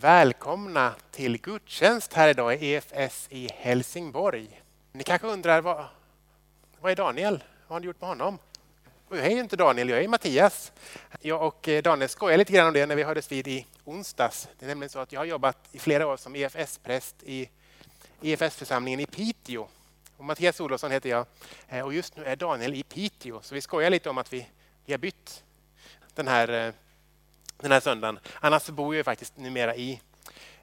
Välkomna till gudstjänst här idag i EFS i Helsingborg. Ni kanske undrar, vad, vad är Daniel? Vad har ni gjort med honom? Och jag är inte Daniel, jag är Mattias. Jag och eh, Daniel skojade lite grann om det när vi hördes vid i onsdags. Det är nämligen så att jag har jobbat i flera år som EFS-präst i EFS-församlingen i Piteå. Och Mattias Olofsson heter jag eh, och just nu är Daniel i Piteå. Så vi skojar lite om att vi, vi har bytt den här, eh, den här söndagen. Annars bor jag faktiskt numera i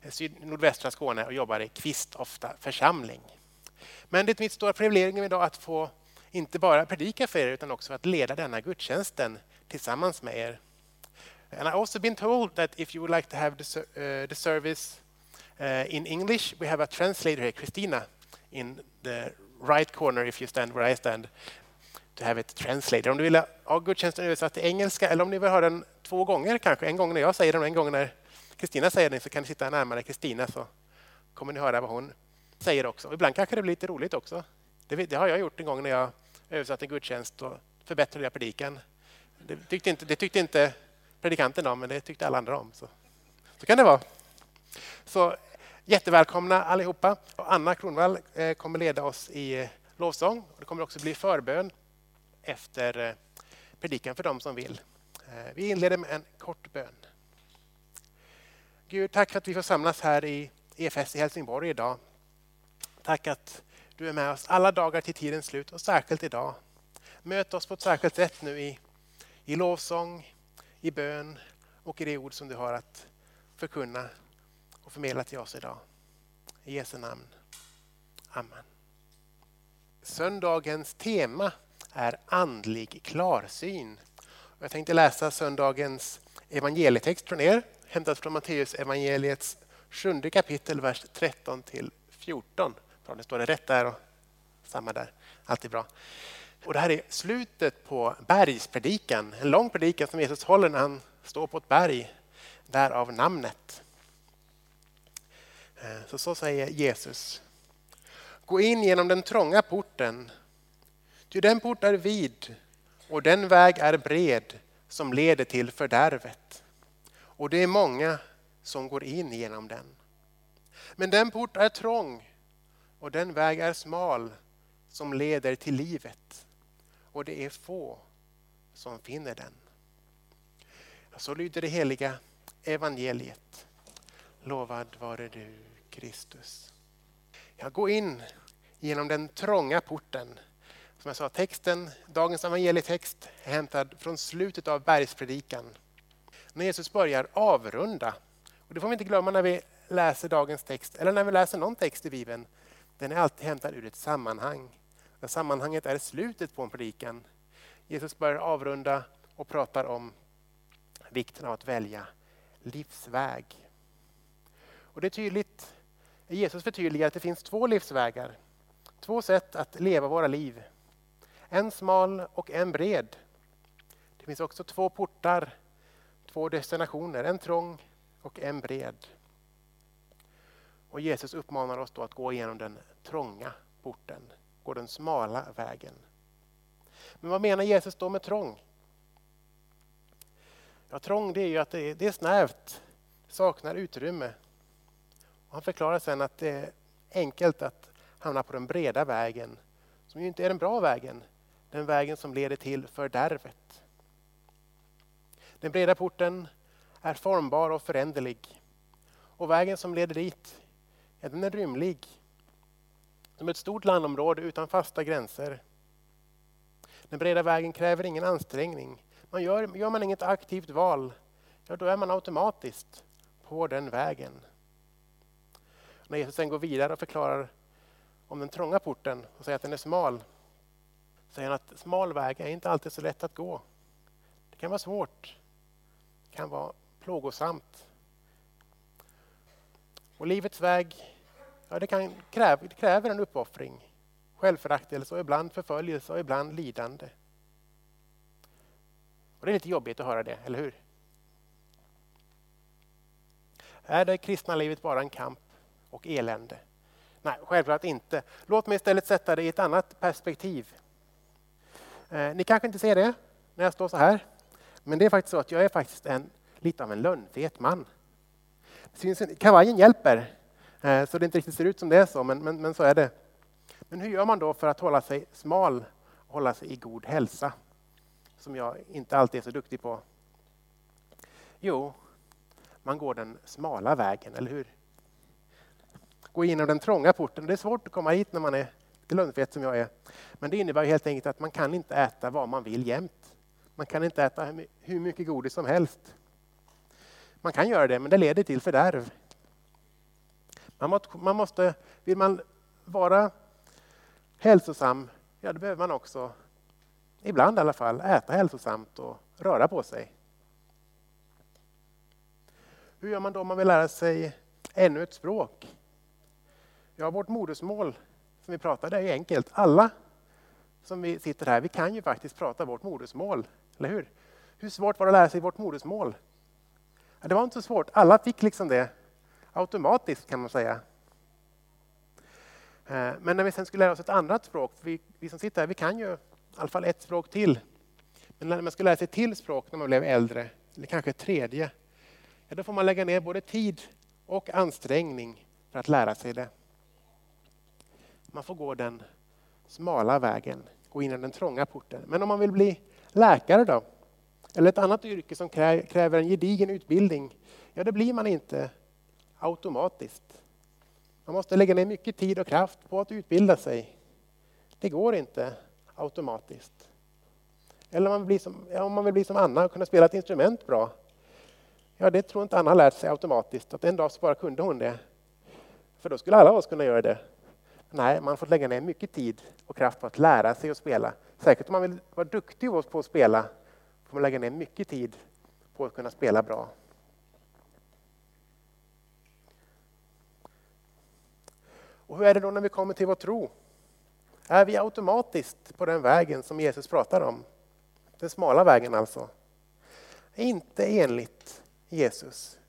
eh, nordvästra Skåne och jobbar i Kvistofta församling. Men det är mitt stora privilegium idag att få inte bara predika för er utan också att leda denna gudstjänsten tillsammans med er. And I also been told that if you would like to have the, uh, the service uh, in English, we have a translator here, Christina, in the right corner if you stand where I stand, to have it translated. Om du vill ha gudstjänsten översatt till engelska eller om ni vill ha den två gånger kanske, en gång när jag säger den och en gång när Kristina säger den, så kan ni sitta närmare Kristina så kommer ni höra vad hon säger också. Och ibland kanske det blir lite roligt också. Det, det har jag gjort en gång när jag översatte en gudstjänst och förbättrade jag predikan. Det tyckte inte, det tyckte inte predikanten om, men det tyckte alla andra om. Så, så kan det vara. Så jättevälkomna allihopa. Och Anna Kronvall eh, kommer leda oss i eh, lovsång. Det kommer också bli förbön efter eh, predikan för dem som vill. Eh, vi inleder med en kort bön. Gud, tack för att vi får samlas här i EFS i Helsingborg idag. Tack att du är med oss alla dagar till tidens slut och särskilt idag. Möt oss på ett särskilt sätt nu i, i lovsång, i bön och i det ord som du har att förkunna och förmedla till oss idag. I Jesu namn. Amen. Söndagens tema är andlig klarsyn. Jag tänkte läsa söndagens evangelietext från er, hämtat från Matteus evangeliets sjunde kapitel, vers 13 till 14. Bra, det står det rätt där och samma där. Alltid bra. Och det här är slutet på bergspredikan, en lång predikan som Jesus håller när han står på ett berg, därav namnet. Eh, så, så säger Jesus. Gå in genom den trånga porten, ty den port är vid och den väg är bred som leder till fördärvet. Och det är många som går in genom den. Men den port är trång och den väg är smal som leder till livet. Och det är få som finner den. Så lyder det heliga evangeliet. Lovad vare du Kristus. Jag går in genom den trånga porten. Som jag sa, texten, dagens evangelietext är hämtad från slutet av bergspredikan. När Jesus börjar avrunda. Och det får vi inte glömma när vi läser dagens text eller när vi läser någon text i Bibeln. Den är alltid hämtad ur ett sammanhang. Där sammanhanget är slutet på en predikan. Jesus börjar avrunda och pratar om vikten av att välja livsväg. Och Det är tydligt, Jesus förtydligar att det finns två livsvägar. Två sätt att leva våra liv. En smal och en bred. Det finns också två portar, två destinationer. En trång och en bred. Och Jesus uppmanar oss då att gå igenom den trånga porten, gå den smala vägen. Men vad menar Jesus då med trång? Ja, trång det är ju att det är, det är snävt, saknar utrymme. Och han förklarar sen att det är enkelt att hamna på den breda vägen, som ju inte är den bra vägen, den vägen som leder till fördärvet. Den breda porten är formbar och föränderlig. Och vägen som leder dit Ja, den är rymlig. Som ett stort landområde utan fasta gränser. Den breda vägen kräver ingen ansträngning. Man gör, gör man inget aktivt val, ja, då är man automatiskt på den vägen. När Jesus sen går vidare och förklarar om den trånga porten och säger att den är smal, säger han att smal väg är inte alltid så lätt att gå. Det kan vara svårt. Det kan vara plågosamt. Och livets väg Ja, det, kan kräva, det kräver en uppoffring, självföraktelse och ibland förföljelse och ibland lidande. Och det är lite jobbigt att höra det, eller hur? Är det kristna livet bara en kamp och elände? Nej, självklart inte. Låt mig istället sätta det i ett annat perspektiv. Eh, ni kanske inte ser det när jag står så här. Men det är faktiskt så att jag är faktiskt en, lite av en lönnfet man. Kavajen hjälper, eh, så det inte riktigt ser ut som det är så, men, men, men så är det. Men hur gör man då för att hålla sig smal och hålla sig i god hälsa? Som jag inte alltid är så duktig på. Jo, man går den smala vägen, eller hur? Gå genom den trånga porten. Det är svårt att komma hit när man är lite lönnfet som jag är. Men det innebär helt enkelt att man kan inte äta vad man vill jämt. Man kan inte äta hur mycket godis som helst. Man kan göra det, men det leder till fördärv. Man måste, man måste, vill man vara hälsosam, ja då behöver man också, ibland i alla fall, äta hälsosamt och röra på sig. Hur gör man då om man vill lära sig ännu ett språk? Ja, vårt modersmål som vi pratar, det är enkelt. Alla som vi sitter här, vi kan ju faktiskt prata vårt modersmål, eller hur? Hur svårt var det att lära sig vårt modersmål? Ja, det var inte så svårt, alla fick liksom det automatiskt kan man säga. Eh, men när vi sen skulle lära oss ett annat språk, vi, vi som sitter här, vi kan ju i alla fall ett språk till. Men när man skulle lära sig ett till språk när man blev äldre, eller kanske ett tredje, ja, då får man lägga ner både tid och ansträngning för att lära sig det. Man får gå den smala vägen, gå in i den trånga porten. Men om man vill bli läkare då? Eller ett annat yrke som kräver en gedigen utbildning? Ja, det blir man inte automatiskt. Man måste lägga ner mycket tid och kraft på att utbilda sig. Det går inte automatiskt. Eller om man, vill som, ja, om man vill bli som Anna och kunna spela ett instrument bra. Ja, det tror inte Anna har lärt sig automatiskt, att en dag så bara kunde hon det. För då skulle alla oss kunna göra det. Nej, man får lägga ner mycket tid och kraft på att lära sig att spela. Säkert om man vill vara duktig på att spela får man lägga ner mycket tid på att kunna spela bra. Och hur är det då när vi kommer till vår tro? Är vi automatiskt på den vägen som Jesus pratar om? Den smala vägen alltså. Inte enligt Jesus.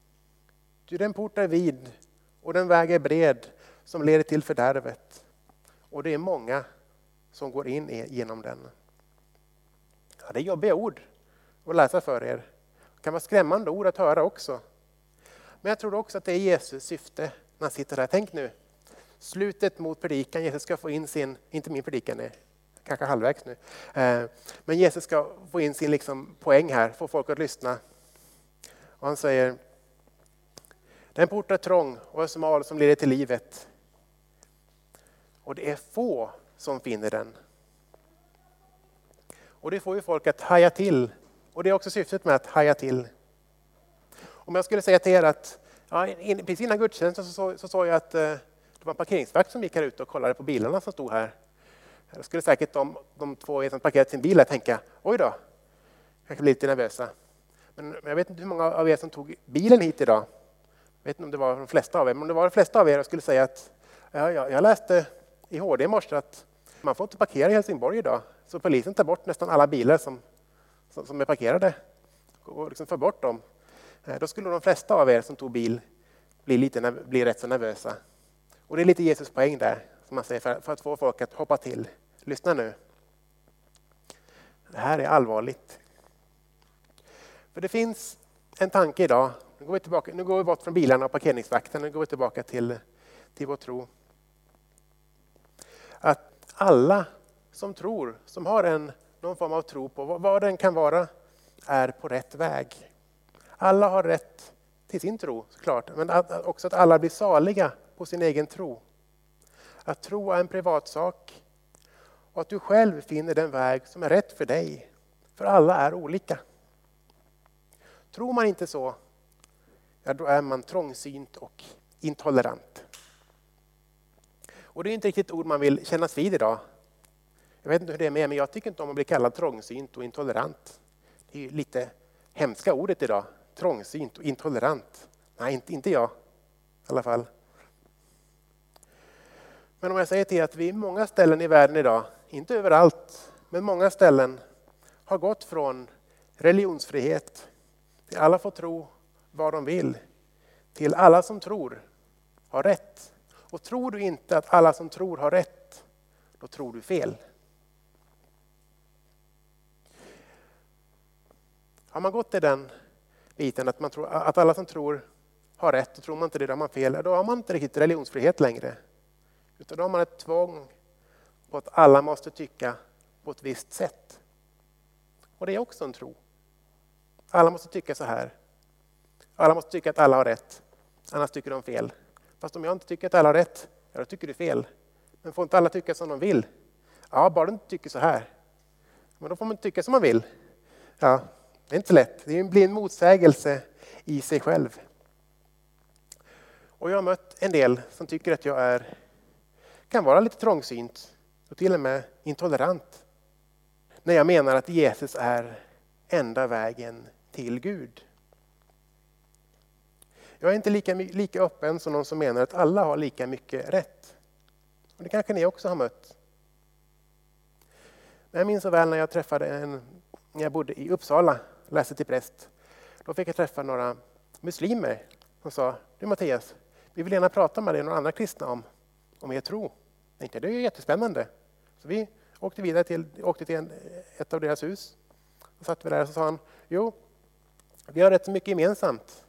Ty den port är vid och den väg är bred som leder till fördärvet. Och det är många som går in genom den. Ja, det är jobbiga ord att läsa för er. Det kan vara skrämmande ord att höra också. Men jag tror också att det är Jesus syfte när han sitter där. Tänk nu, slutet mot predikan, Jesus ska få in sin, inte min predikan, är kanske halvvägs nu. Eh, men Jesus ska få in sin liksom poäng här, få folk att lyssna. Och han säger, den port är trång och är smal som leder till livet. Och det är få som finner den. Och det får ju folk att haja till. Och det är också syftet med att haja till. Om jag skulle säga till er att ja, precis innan gudstjänsten så, så såg jag att eh, det var en parkeringsvakt som gick här ute och kollade på bilarna som stod här. Då skulle säkert de, de två som parkerat sin bil här tänka, oj då, kanske blir lite nervösa. Men jag vet inte hur många av er som tog bilen hit idag. Jag vet inte om det var de flesta av er, men om det var de flesta av er och skulle säga att ja, jag, jag läste i HD i morse att man får inte parkera i Helsingborg idag. Så polisen tar bort nästan alla bilar som, som, som är parkerade och liksom för bort dem. Eh, då skulle de flesta av er som tog bil bli, lite, bli rätt så nervösa. Och det är lite Jesus poäng där, som man säger, för, för att få folk att hoppa till. Lyssna nu. Det här är allvarligt. För det finns en tanke idag. Nu går vi, tillbaka, nu går vi bort från bilarna och parkeringsvakten. Nu går vi tillbaka till, till vår tro. Att alla som tror, som har en, någon form av tro på vad den kan vara, är på rätt väg. Alla har rätt till sin tro såklart, men också att alla blir saliga på sin egen tro. Att tro är en privatsak och att du själv finner den väg som är rätt för dig. För alla är olika. Tror man inte så, ja då är man trångsynt och intolerant. Och det är inte riktigt ord man vill kännas vid idag. Jag vet inte hur det är med men jag tycker inte om att bli kallad trångsynt och intolerant. Det är lite hemska ordet idag. Trångsynt och intolerant. Nej, inte, inte jag i alla fall. Men om jag säger till er att vi i många ställen i världen idag, inte överallt, men många ställen har gått från religionsfrihet till alla får tro vad de vill, till alla som tror har rätt. Och tror du inte att alla som tror har rätt, då tror du fel. Har man gått i den biten att, man tror, att alla som tror har rätt och tror man inte det, då har man fel. Då har man inte riktigt religionsfrihet längre. Utan då har man ett tvång på att alla måste tycka på ett visst sätt. Och det är också en tro. Alla måste tycka så här. Alla måste tycka att alla har rätt, annars tycker de fel. Fast om jag inte tycker att alla har rätt, ja, då tycker du fel. Men får inte alla tycka som de vill? Ja, bara du inte tycker så här. Men då får man inte tycka som man vill. Ja, det är inte lätt. Det blir en motsägelse i sig själv. Och jag har mött en del som tycker att jag är, kan vara lite trångsynt och till och med intolerant. När jag menar att Jesus är enda vägen till Gud. Jag är inte lika, lika öppen som någon som menar att alla har lika mycket rätt. Och det kanske ni också har mött. Men jag minns så väl när jag träffade en, när jag bodde i Uppsala, läste till präst. Då fick jag träffa några muslimer som sa, du Mattias, vi vill gärna prata med dig och några andra kristna om, om er tro. Jag tänkte, det är ju jättespännande. Så vi åkte vidare till, åkte till en, ett av deras hus. Då satt vi där och så sa han, jo, vi har rätt mycket gemensamt.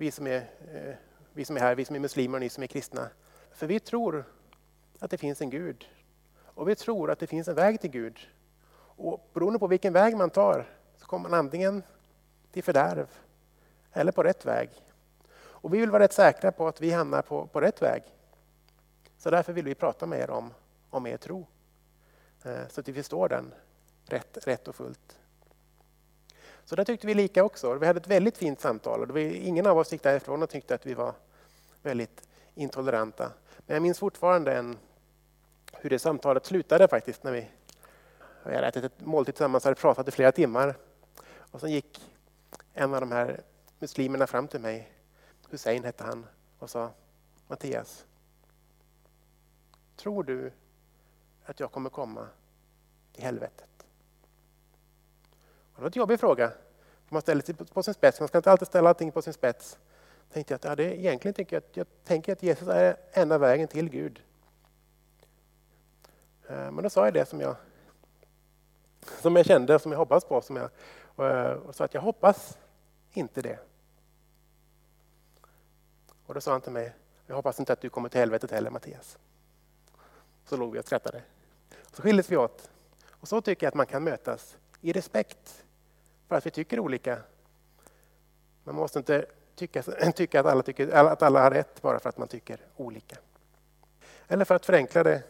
Vi som, är, eh, vi som är här, vi som är muslimer och ni som är kristna. För vi tror att det finns en Gud. Och vi tror att det finns en väg till Gud. Och beroende på vilken väg man tar så kommer man antingen till fördärv eller på rätt väg. Och vi vill vara rätt säkra på att vi hamnar på, på rätt väg. Så därför vill vi prata med er om, om er tro. Eh, så att vi förstår den rätt, rätt och fullt. Så där tyckte vi lika också. Vi hade ett väldigt fint samtal. Och ingen av oss gick därifrån och tyckte att vi var väldigt intoleranta. Men jag minns fortfarande en, hur det samtalet slutade faktiskt. När vi, vi hade ätit ett måltid tillsammans och hade pratat i flera timmar. Och så gick en av de här muslimerna fram till mig, Hussein hette han, och sa Mattias, tror du att jag kommer komma till helvetet? Och det var en jobbig fråga. Man ställer sig på sin spets. Man ska inte alltid ställa allting på sin spets. Tänkte jag att, ja, det, egentligen tänker jag, att, jag tänker att Jesus är enda vägen till Gud. Eh, men då sa jag det som jag, som jag kände, som jag hoppas på. Som jag, eh, och sa att jag hoppas inte det. Och då sa han till mig, jag hoppas inte att du kommer till helvetet heller Mattias. Så låg vi och skrattade. Så skildes vi åt. Och så tycker jag att man kan mötas i respekt för att vi tycker olika. Man måste inte tycka, tycka att, alla tycker, att alla har rätt bara för att man tycker olika. Eller för att förenkla det,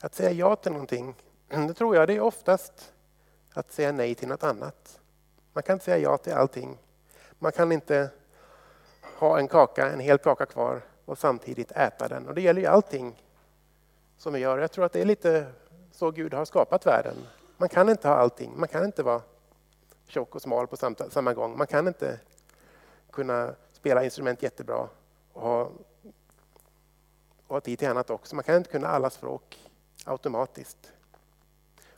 att säga ja till någonting, det tror jag det är oftast att säga nej till något annat. Man kan inte säga ja till allting. Man kan inte ha en kaka, en hel kaka kvar och samtidigt äta den. Och det gäller ju allting som vi gör. Jag tror att det är lite så Gud har skapat världen. Man kan inte ha allting. Man kan inte vara tjock och smal på samma gång. Man kan inte kunna spela instrument jättebra och ha, och ha tid till annat också. Man kan inte kunna alla språk automatiskt.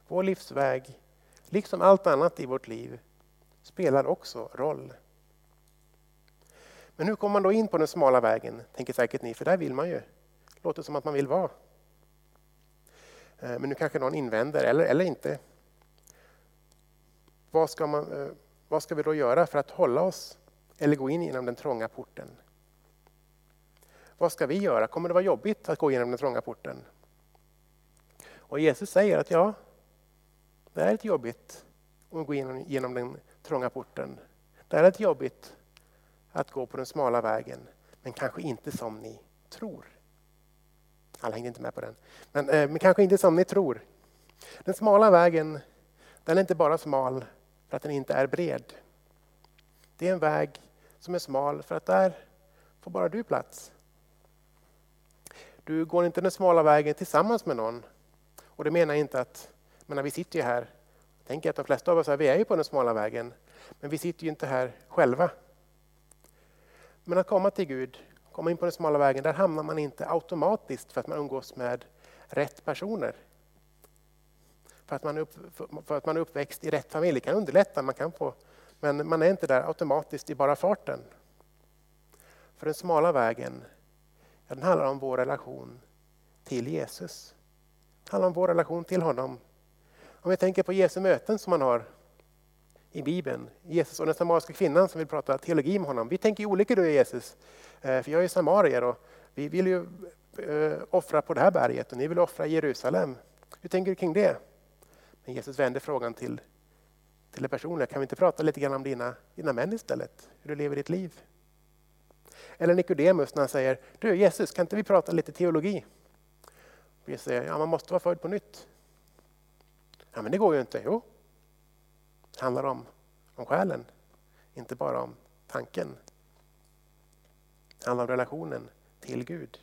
Vår livsväg, liksom allt annat i vårt liv, spelar också roll. Men hur kommer man då in på den smala vägen, tänker säkert ni, för där vill man ju. Låter som att man vill vara. Eh, men nu kanske någon invänder, eller, eller inte. Vad ska, man, eh, vad ska vi då göra för att hålla oss eller gå in genom den trånga porten? Vad ska vi göra? Kommer det vara jobbigt att gå genom den trånga porten? Och Jesus säger att ja, det är lite jobbigt att gå igenom, genom den trånga porten. Det är lite jobbigt att gå på den smala vägen, men kanske inte som ni tror. Alla hängde inte med på den. Men, eh, men kanske inte som ni tror. Den smala vägen, den är inte bara smal för att den inte är bred. Det är en väg som är smal för att där får bara du plats. Du går inte den smala vägen tillsammans med någon. Och det menar jag inte att, men vi sitter ju här, jag tänker att de flesta av oss här, vi är ju på den smala vägen, men vi sitter ju inte här själva. Men att komma till Gud, komma in på den smala vägen, där hamnar man inte automatiskt för att man umgås med rätt personer. För att man är, upp, för att man är uppväxt i rätt familj. Det kan underlätta, man kan få, men man är inte där automatiskt i bara farten. För den smala vägen, ja, den handlar om vår relation till Jesus. Den handlar om vår relation till honom. Om vi tänker på Jesu möten som man har i Bibeln. Jesus och den samariska kvinnan som vill prata teologi med honom. Vi tänker olika du Jesus. Eh, för jag är samarier och vi vill ju eh, offra på det här berget och ni vill offra Jerusalem. Hur tänker du kring det? Men Jesus vänder frågan till, till det personliga. Kan vi inte prata lite grann om dina, dina män istället? Hur du lever ditt liv? Eller Nikodemus när han säger, du Jesus, kan inte vi prata lite teologi? Jesus säger, ja man måste vara född på nytt. Ja men det går ju inte. Jo. Det handlar om, om själen, inte bara om tanken. Det handlar om relationen till Gud.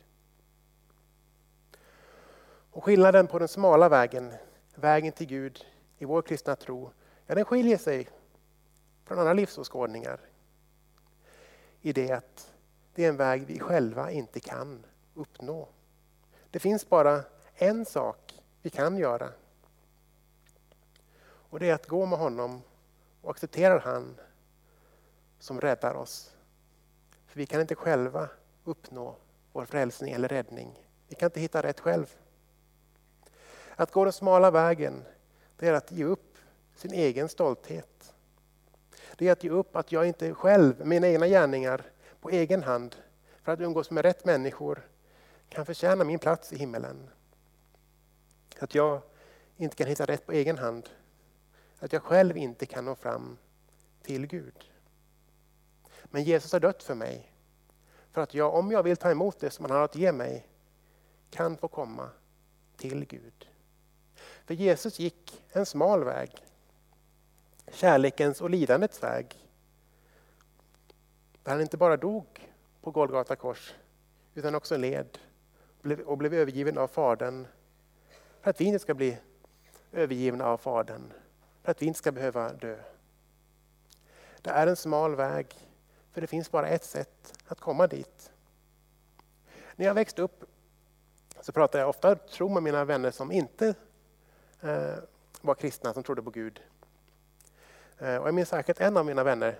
Och skillnaden på den smala vägen, vägen till Gud i vår kristna tro, ja, den skiljer sig från andra livsåskådningar i det att det är en väg vi själva inte kan uppnå. Det finns bara en sak vi kan göra. Och det är att gå med honom och acceptera han som räddar oss. För vi kan inte själva uppnå vår frälsning eller räddning. Vi kan inte hitta rätt själv. Att gå den smala vägen, det är att ge upp sin egen stolthet. Det är att ge upp att jag inte själv, mina egna gärningar, på egen hand, för att umgås med rätt människor, kan förtjäna min plats i himmelen. Att jag inte kan hitta rätt på egen hand. Att jag själv inte kan nå fram till Gud. Men Jesus har dött för mig. För att jag, om jag vill ta emot det som han har att ge mig, kan få komma till Gud. För Jesus gick en smal väg. Kärlekens och lidandets väg. Där han inte bara dog på Golgata kors, utan också led och blev övergiven av Fadern för att vi inte ska bli övergivna av Fadern, för att vi inte ska behöva dö. Det är en smal väg, för det finns bara ett sätt att komma dit. När jag växte upp så pratade jag ofta tro med mina vänner som inte Eh, var kristna, som trodde på Gud. Eh, och jag minns säkert en av mina vänner,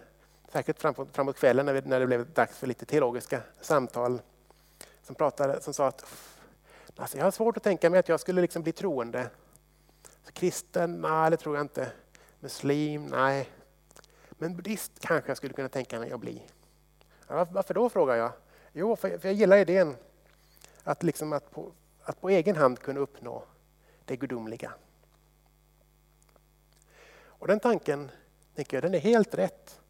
säkert framåt, framåt kvällen när, vi, när det blev dags för lite teologiska samtal, som, pratade, som sa att Alltså jag har svårt att tänka mig att jag skulle liksom bli troende. Så kristen? Nej, det tror jag inte. Muslim? Nej. Men buddhist kanske jag skulle kunna tänka mig att bli. Ja, varför då, frågar jag. Jo, för, för jag gillar idén att, liksom att, på, att på egen hand kunna uppnå det gudomliga. Och den tanken, tänker jag, den är helt rätt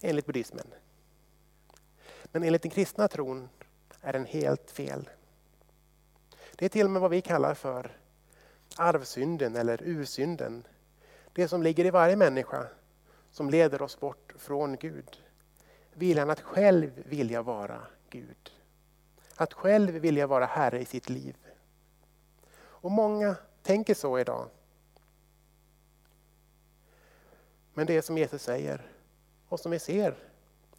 enligt buddhismen. Men enligt den kristna tron är den helt fel. Det är till och med vad vi kallar för arvsynden eller ursynden. Det som ligger i varje människa som leder oss bort från Gud. Viljan att själv vilja vara Gud. Att själv vilja vara Herre i sitt liv. Och många tänker så idag. Men det som Jesus säger och som vi ser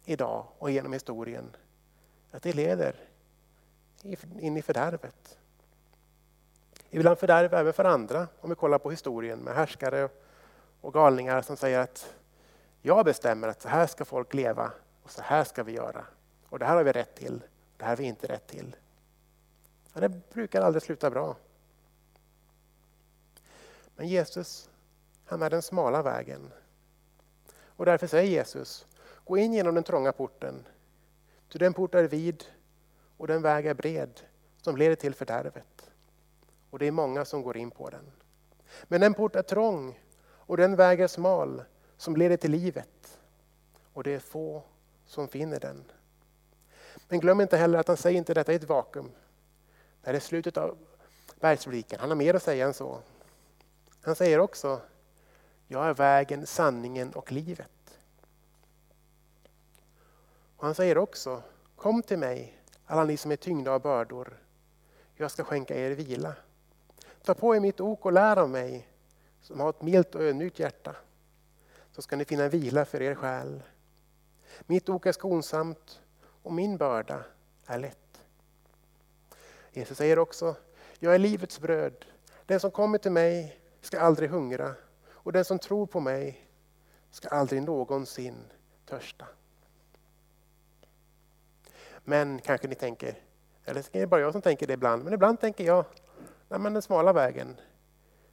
idag och genom historien, att det leder in i fördärvet. Ibland fördärv även för andra, om vi kollar på historien med härskare och galningar som säger att jag bestämmer att så här ska folk leva och så här ska vi göra. Och det här har vi rätt till, det här har vi inte rätt till. Ja, det brukar aldrig sluta bra. Men Jesus, han är den smala vägen. Och därför säger Jesus, gå in genom den trånga porten. Ty den port är vid och den väg är bred som leder till fördärvet och det är många som går in på den. Men den port är trång och den väg är smal som leder till livet och det är få som finner den. Men glöm inte heller att han säger inte detta i ett vakuum. Det här är slutet av bergspredikan. Han har mer att säga än så. Han säger också, jag är vägen, sanningen och livet. Och han säger också, kom till mig alla ni som är tyngda av bördor. Jag ska skänka er vila. Ta på er mitt ok och lär av mig som har ett milt och ödmjukt hjärta. Så ska ni finna vila för er själ. Mitt ok är skonsamt och min börda är lätt. Jesus säger också, jag är livets bröd. Den som kommer till mig ska aldrig hungra och den som tror på mig ska aldrig någonsin törsta. Men kanske ni tänker, eller det är bara jag som tänker det ibland, men ibland tänker jag, Nej, men den smala vägen,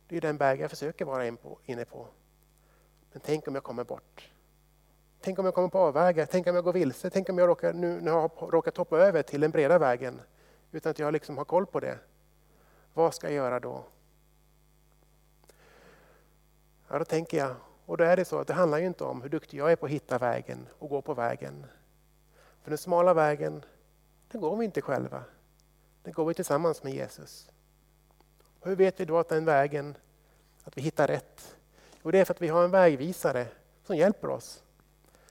det är den väg jag försöker vara inne på. Men tänk om jag kommer bort? Tänk om jag kommer på avvägar? Tänk om jag går vilse? Tänk om jag råkar, nu, nu har råkat hoppa över till den breda vägen utan att jag liksom har koll på det. Vad ska jag göra då? Ja, då tänker jag, och då är det så att det handlar ju inte om hur duktig jag är på att hitta vägen och gå på vägen. För den smala vägen, den går vi inte själva. Den går vi tillsammans med Jesus. Och hur vet vi då att den vägen, att vi hittar rätt? Jo, det är för att vi har en vägvisare som hjälper oss.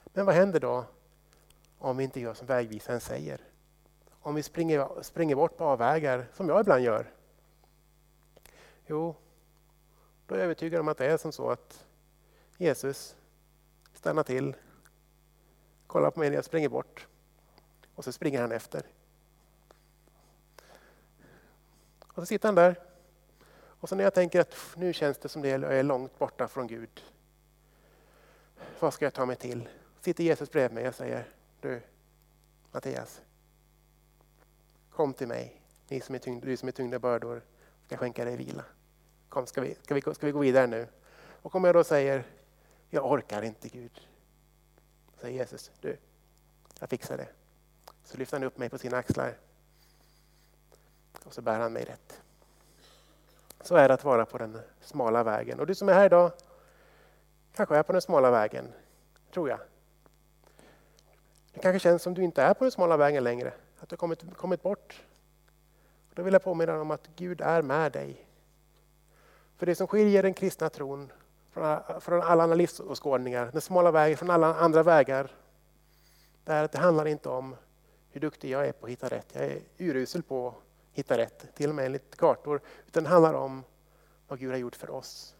Men vad händer då om vi inte gör som vägvisaren säger? Om vi springer, springer bort på avvägar, som jag ibland gör. Jo, då är jag övertygad om att det är som så att Jesus stannar till, kollar på mig när jag springer bort och så springer han efter. Och så sitter han där. Och så när jag tänker att nu känns det som det jag är långt borta från Gud. Vad ska jag ta mig till? Sitter Jesus bredvid mig och säger Du Mattias, kom till mig, ni som är tyngda, du som är tyngda bördor, ska skänka dig vila. Kom, ska vi, ska, vi, ska vi gå vidare nu? Och om jag då säger Jag orkar inte Gud. Säger Jesus, du, jag fixar det. Så lyfter han upp mig på sina axlar. Och så bär han mig rätt. Så är det att vara på den smala vägen. Och du som är här idag kanske är på den smala vägen, tror jag. Det kanske känns som du inte är på den smala vägen längre, att du har kommit, kommit bort. Då vill jag påminna dig om att Gud är med dig. För det som skiljer den kristna tron från alla andra livsåskådningar, den smala vägen från alla andra vägar, det är att det handlar inte om hur duktig jag är på att hitta rätt. Jag är urusel på att hitta rätt, till och med enligt kartor. Utan det handlar om vad Gud har gjort för oss.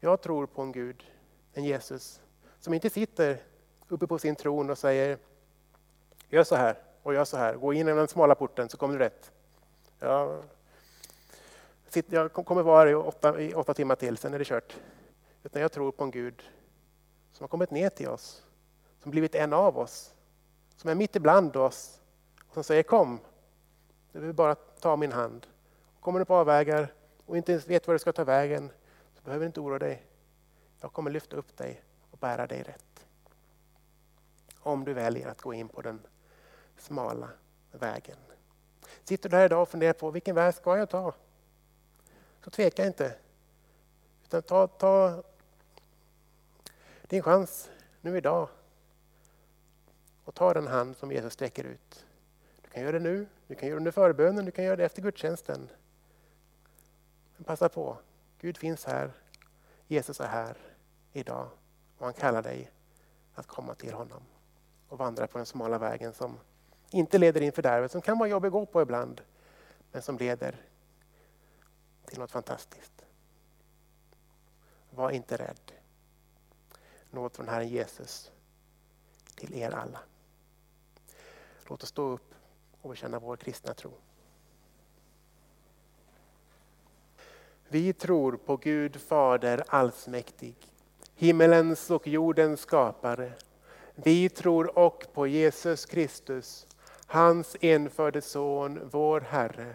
Jag tror på en Gud, en Jesus, som inte sitter uppe på sin tron och säger gör så här och gör så här. Gå in genom den smala porten så kommer du rätt. Jag, jag kommer vara här i åtta, i åtta timmar till, sen är det kört. Utan jag tror på en Gud som har kommit ner till oss, som blivit en av oss, som är mitt ibland oss och som säger kom, du behöver bara ta min hand. Kommer du på avvägar och inte ens vet var du ska ta vägen så behöver du inte oroa dig. Jag kommer lyfta upp dig och bära dig rätt. Om du väljer att gå in på den smala vägen. Sitter du här idag och funderar på vilken väg ska jag ta? Så tveka inte. Utan ta, ta din chans nu idag och ta den hand som Jesus sträcker ut. Du kan göra det nu, du kan göra det under förbönen, du kan göra det efter gudstjänsten. Men passa på, Gud finns här, Jesus är här idag och han kallar dig att komma till honom och vandra på den smala vägen som inte leder in fördärvet, som kan vara jobbig att gå på ibland, men som leder till något fantastiskt. Var inte rädd. Nåd från Herren Jesus till er alla. Låt oss stå upp och bekänna vår kristna tro. Vi tror på Gud Fader allsmäktig, himmelens och jordens skapare. Vi tror och på Jesus Kristus, hans enfödde Son, vår Herre,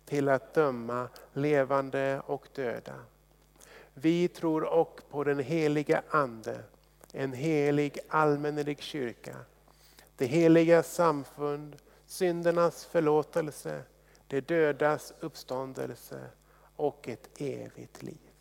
till att döma levande och döda. Vi tror också på den heliga Ande, en helig allmännelig kyrka, det heliga samfund, syndernas förlåtelse, det dödas uppståndelse och ett evigt liv.